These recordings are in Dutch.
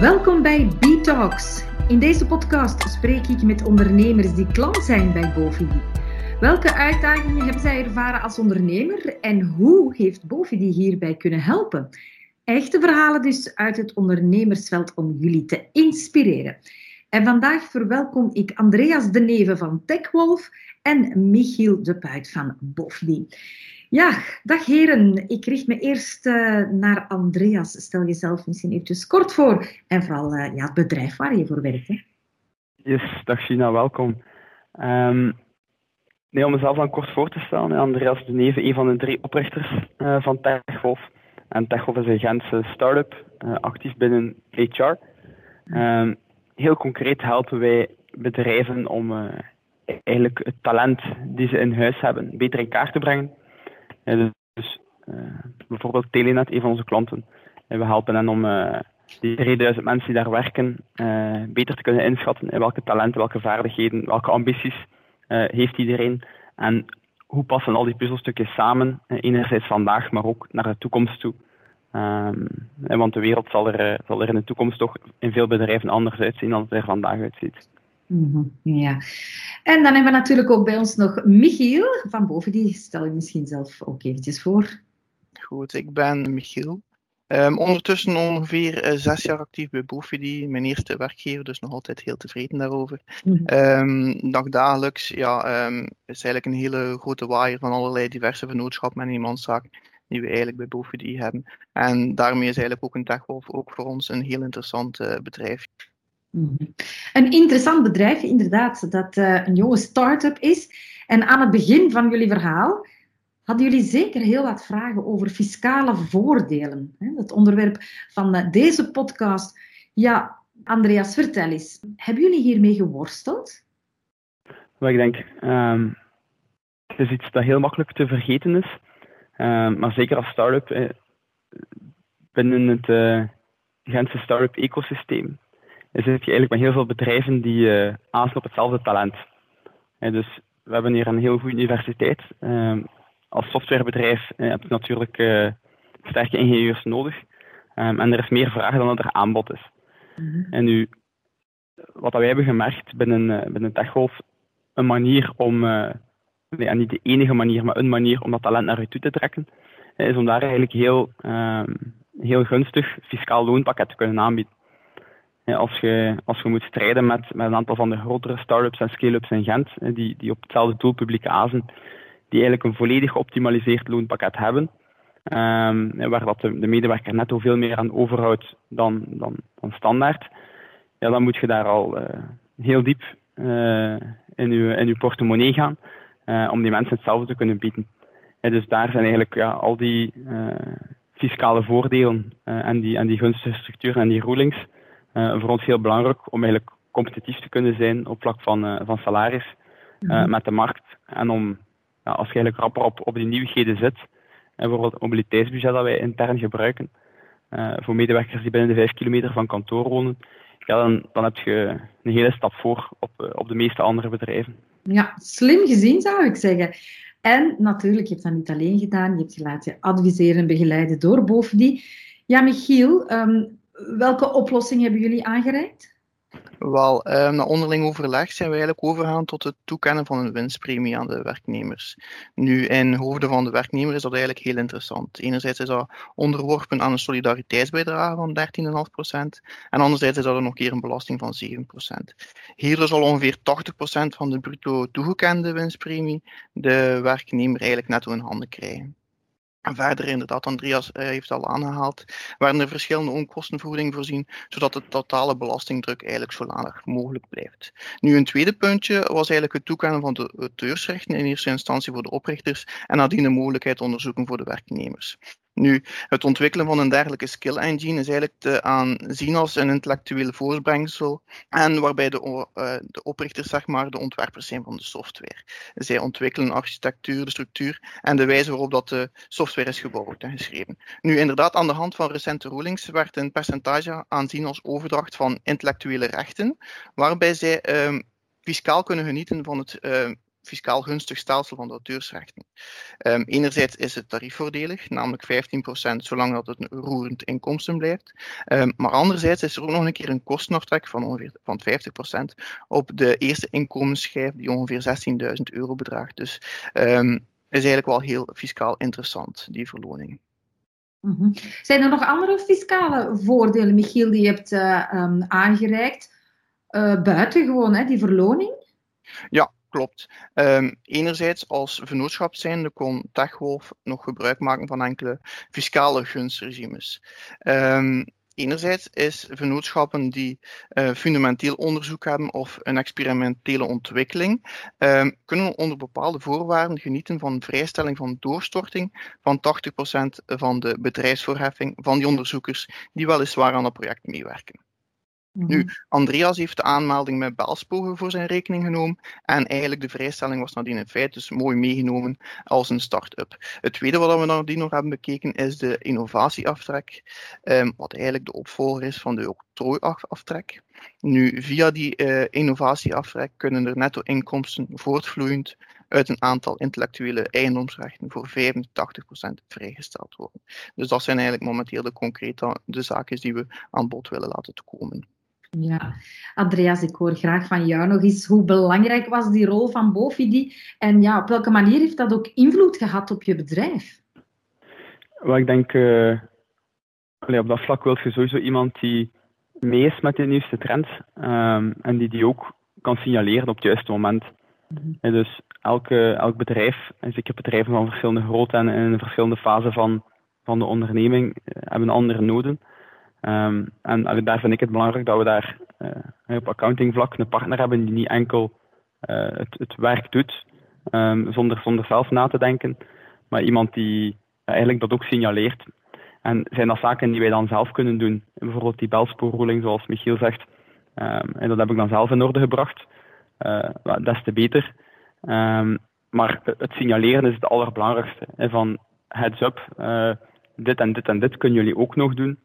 Welkom bij B-Talks. In deze podcast spreek ik met ondernemers die klant zijn bij Bovidi. Welke uitdagingen hebben zij ervaren als ondernemer en hoe heeft Bovidi hierbij kunnen helpen? Echte verhalen dus uit het ondernemersveld om jullie te inspireren. En vandaag verwelkom ik Andreas de Neve van TechWolf en Michiel de Puit van Bovdi. Ja, dag heren. Ik richt me eerst uh, naar Andreas. Stel jezelf misschien eventjes kort voor en vooral uh, ja, het bedrijf waar je voor werkt. Hè. Yes, dag Gina, welkom. Um, nee, om mezelf dan kort voor te stellen, Andreas de Neve, een van de drie oprichters uh, van TechWolf. En TechWolf is een Gentse start-up, actief binnen HR. Ehm, heel concreet helpen wij bedrijven om eigenlijk het talent die ze in huis hebben beter in kaart te brengen dus uh, bijvoorbeeld Telenet, een van onze klanten. En we helpen hen om uh, die 3000 mensen die daar werken uh, beter te kunnen inschatten in welke talenten, welke vaardigheden, welke ambities heeft iedereen. En hoe passen al die puzzelstukjes samen, enerzijds vandaag, maar ook naar de toekomst toe. Um, want de wereld zal er, zal er in de toekomst toch in veel bedrijven anders uitzien dan het er vandaag uitziet. Mm ja. En dan hebben we natuurlijk ook bij ons nog Michiel van boven. Die stel je misschien zelf ook eventjes voor. Goed, ik ben Michiel. Um, ondertussen ongeveer uh, zes jaar actief bij Bofidi, mijn eerste werkgever, dus nog altijd heel tevreden daarover. Mm -hmm. um, dagelijks ja, um, is eigenlijk een hele grote waaier van allerlei diverse vennootschappen en eenmanszaken die we eigenlijk bij Bofidi hebben. En daarmee is eigenlijk ook een TechWolf ook voor ons een heel interessant uh, bedrijf. Mhm. Een interessant bedrijf, inderdaad, dat uh, een jonge start-up is. En aan het begin van jullie verhaal hadden jullie zeker heel wat vragen over fiscale voordelen. Het onderwerp van uh, deze podcast. Ja, Andreas, vertel eens. Hebben jullie hiermee geworsteld? Wel, ik denk, um, het is iets dat heel makkelijk te vergeten is. Um, maar zeker als start-up eh, binnen het uh, Gentse start-up ecosysteem zit je eigenlijk met heel veel bedrijven die uh, aanslaan op hetzelfde talent. dus we hebben hier een heel goede universiteit. Uh, als softwarebedrijf uh, heb je natuurlijk uh, sterke ingenieurs nodig. Um, en er is meer vraag dan dat er aanbod is. Mm-hmm. En nu, wat wij hebben gemerkt binnen, binnen TechGolf, een manier om, nee, niet de enige manier, maar een manier om dat talent naar je toe te trekken, is om daar eigenlijk heel, um, heel gunstig fiscaal loonpakket te kunnen aanbieden als, je, als je moet strijden met, met een aantal van de grotere start-ups en scale-ups in Gent, die, die op hetzelfde doelpubliek azen, die eigenlijk een volledig geoptimaliseerd loonpakket hebben, um, waar dat de, de, medewerker netto veel meer aan overhoudt dan, dan, dan standaard, ja, dan moet je daar al uh, heel diep uh, in, je, in je portemonnee gaan uh, om die mensen hetzelfde te kunnen bieden. dus daar zijn eigenlijk ja, al die fiscale voordelen en, die, en die gunstige structuren en die rulings voor ons heel belangrijk om eigenlijk competitief te kunnen zijn op vlak van, uh, van salaris uh, met de markt. En om, ja, als je eigenlijk rapper op, op die nieuwigheden zit, en bijvoorbeeld het mobiliteitsbudget dat wij intern gebruiken, voor medewerkers die binnen de vijf kilometer van kantoor wonen, ja, dan, dan heb je een hele stap voor op, op de meeste andere bedrijven. Ja, slim gezien zou ik zeggen. En natuurlijk, je hebt dat niet alleen gedaan, je hebt je laten adviseren en begeleiden door Bovendien. Ja, Michiel, um, welke oplossing hebben jullie aangereikt? Wel, eh, na onderling overleg zijn we eigenlijk overgegaan tot het toekennen van een winstpremie aan de werknemers. Nu, in hoofden van de werknemer is dat eigenlijk heel interessant. Enerzijds is dat onderworpen aan een solidariteitsbijdrage van 13,5% en anderzijds is dat nog een keer een belasting van 7%. Hierdoor zal ongeveer 80% van de bruto toegekende winstpremie de werknemer eigenlijk netto in handen krijgen. En verder, inderdaad, Andreas uh, heeft al aangehaald, werden er verschillende onkostenvergoedingen voorzien, zodat de totale belastingdruk eigenlijk zo laag mogelijk blijft. Nu, een tweede puntje was eigenlijk het toekennen van de auteursrechten in eerste instantie voor de oprichters en nadien de mogelijkheid onderzoeken voor de werknemers. Nu, het ontwikkelen van een dergelijke skill engine is eigenlijk te aanzien als een intellectueel voortbrengsel en waarbij de, uh, de oprichters zeg maar, de ontwerpers zijn van de software. Zij ontwikkelen architectuur, de structuur en de wijze waarop dat de software is gebouwd en geschreven. Nu, inderdaad, aan de hand van recente rulings werd een percentage aanzien als overdracht van intellectuele rechten, waarbij zij uh, fiscaal kunnen genieten van het uh, fiscaal gunstig stelsel van de auteursrechten. Um, enerzijds is het tariefvoordelig, namelijk 15% zolang dat het een roerend inkomsten blijft. Um, maar anderzijds is er ook nog een keer een kostenaftrek van ongeveer van 50% op de eerste inkomensschijf die ongeveer 16.000 euro bedraagt. Dus um, is eigenlijk wel heel fiscaal interessant, die verloning. Mm Zijn er nog andere fiscale voordelen, Michiel, die je hebt uh, um, aangereikt? Uh, buiten gewoon hè, die verloning? Ja, klopt. Um, enerzijds als vennootschap zijnde kon Techwolf nog gebruik maken van enkele fiscale gunstregimes. Um, Enerzijds is vennootschappen die uh, fundamenteel onderzoek hebben of een experimentele ontwikkeling, uh, kunnen onder bepaalde voorwaarden genieten van vrijstelling van doorstorting van 80% van de bedrijfsvoorheffing van die onderzoekers die weliswaar aan het project meewerken. Nu, mhm. Andreas heeft de aanmelding met Belspogen voor zijn rekening genomen en eigenlijk de vrijstelling was nadien in feite dus mooi meegenomen als een start-up. Het tweede wat we nadien nog hebben bekeken is de innovatieaftrek, um, wat eigenlijk de opvolger is van de octrooiaftrek. Nu, via die uh, innovatieaftrek kunnen er netto-inkomsten voortvloeiend uit een aantal intellectuele eigendomsrechten voor 85% vrijgesteld worden. Dus dat zijn eigenlijk momenteel de concrete de zaken die we aan bod willen laten komen. Ja, Andreas, ik hoor graag van jou nog eens hoe belangrijk was die rol van Bofidi en ja, op welke manier heeft dat ook invloed gehad op je bedrijf? Well, ik denk, uh, op dat vlak wil je sowieso iemand die mee is met de nieuwste trends um, en die die ook kan signaleren op het juiste moment. Mm -hmm. dus elke, elk bedrijf, en zeker bedrijven van verschillende grootte en in verschillende fasen van, van de onderneming, uh, hebben andere noden. Um, en daar vind ik het belangrijk dat we daar uh, op accountingvlak een partner hebben die niet enkel uh, het, het, werk doet um, zonder, zonder zelf na te denken, maar iemand die eigenlijk dat ook signaleert. En zijn dat zaken die wij dan zelf kunnen doen? Bijvoorbeeld die belspoorroeling, zoals Michiel zegt. Um, en dat heb ik dan zelf in orde gebracht. Uh, des te beter. maar het signaleren is het allerbelangrijkste. Van heads up, dit en dit en dit kunnen jullie ook nog doen.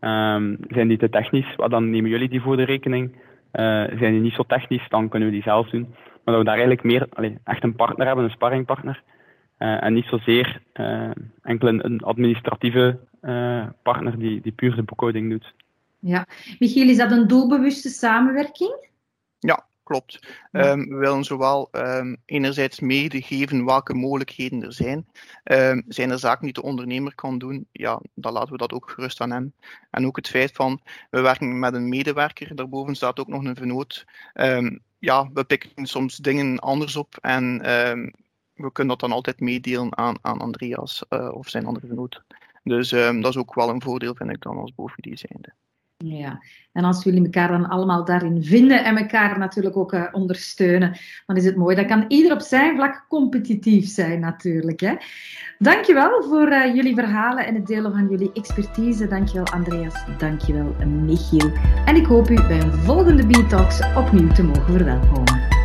Um, zijn die te technisch, dan nemen jullie die voor de rekening. Uh, zijn die niet zo technisch, dan kunnen we die zelf doen. Maar dat we daar eigenlijk meer echt een partner hebben, een sparringpartner. Uh, en niet zozeer uh, enkel een, een administratieve partner die, die puur de boekhouding doet. Ja, Michiel, is dat een doelbewuste samenwerking? Ja, klopt. Um, we willen zowel um, enerzijds meegeven welke mogelijkheden er zijn. Um, zijn er zaken die de ondernemer kan doen, ja, dan laten we dat ook gerust aan hem. En ook het feit van, we werken met een medewerker, daarboven staat ook nog een vernoot. ja, we pikken soms dingen anders op en we kunnen dat dan altijd meedelen aan, aan Andreas uh, of zijn andere vernoot. Dus dat is ook wel een voordeel, vind ik dan als boven zijnde. Ja, en als jullie elkaar dan allemaal daarin vinden en elkaar natuurlijk ook uh, ondersteunen, dan is het mooi. Dan kan ieder op zijn vlak competitief zijn natuurlijk. Hè? Dankjewel voor uh, jullie verhalen en het delen van jullie expertise. Dankjewel Andreas, dankjewel Michiel. En ik hoop u bij een volgende B-Talks opnieuw te mogen verwelkomen.